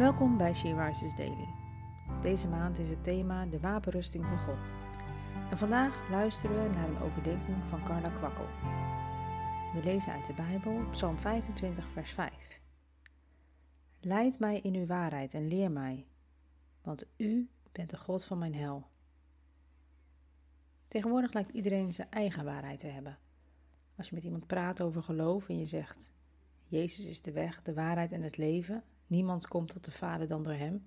Welkom bij She Rises Daily. Deze maand is het thema de wapenrusting van God. En vandaag luisteren we naar een overdenking van Carla Kwakkel. We lezen uit de Bijbel, Psalm 25, vers 5. Leid mij in uw waarheid en leer mij, want u bent de God van mijn hel. Tegenwoordig lijkt iedereen zijn eigen waarheid te hebben. Als je met iemand praat over geloof en je zegt: Jezus is de weg, de waarheid en het leven, niemand komt tot de Vader dan door Hem,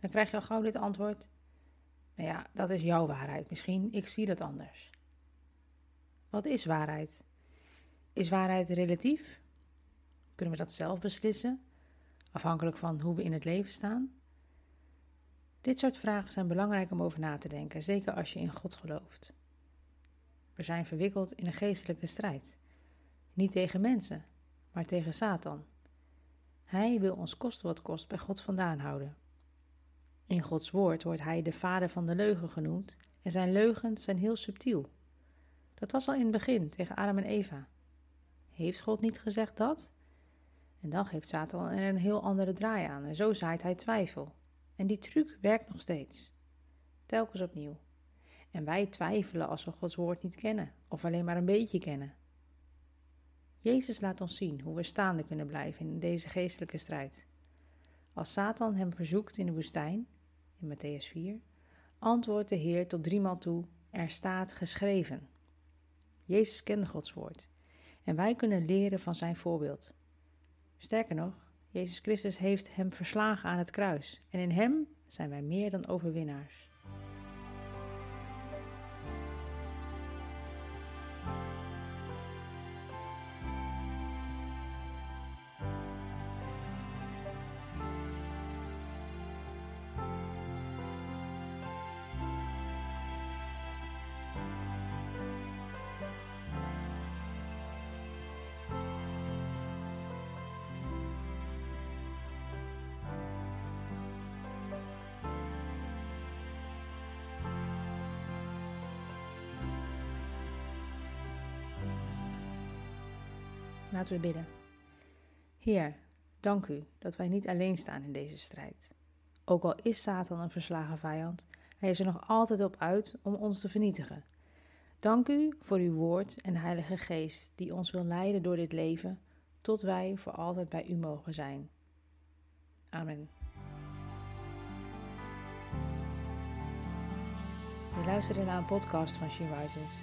dan krijg je al gauw dit antwoord: Nou ja, dat is jouw waarheid. Misschien, ik zie dat anders. Wat is waarheid? Is waarheid relatief? Kunnen we dat zelf beslissen, afhankelijk van hoe we in het leven staan? Dit soort vragen zijn belangrijk om over na te denken, zeker als je in God gelooft. We zijn verwikkeld in een geestelijke strijd. Niet tegen mensen, maar tegen Satan. Hij wil ons kost wat kost bij God vandaan houden. In Gods woord wordt hij de vader van de leugen genoemd en zijn leugens zijn heel subtiel. Dat was al in het begin tegen Adam en Eva. Heeft God niet gezegd dat? En dan geeft Satan er een heel andere draai aan en zo zaait hij twijfel. En die truc werkt nog steeds. Telkens opnieuw. En wij twijfelen als we Gods woord niet kennen of alleen maar een beetje kennen. Jezus laat ons zien hoe we staande kunnen blijven in deze geestelijke strijd. Als Satan hem verzoekt in de woestijn, in Matthäus 4, antwoordt de Heer tot driemaal toe: Er staat geschreven. Jezus kende Gods woord en wij kunnen leren van zijn voorbeeld. Sterker nog, Jezus Christus heeft hem verslagen aan het kruis en in hem zijn wij meer dan overwinnaars. Laten we bidden. Heer, dank u dat wij niet alleen staan in deze strijd. Ook al is Satan een verslagen vijand, hij is er nog altijd op uit om ons te vernietigen. Dank u voor uw woord en Heilige Geest die ons wil leiden door dit leven, tot wij voor altijd bij u mogen zijn. Amen. Je luisterde naar een podcast van She Rises.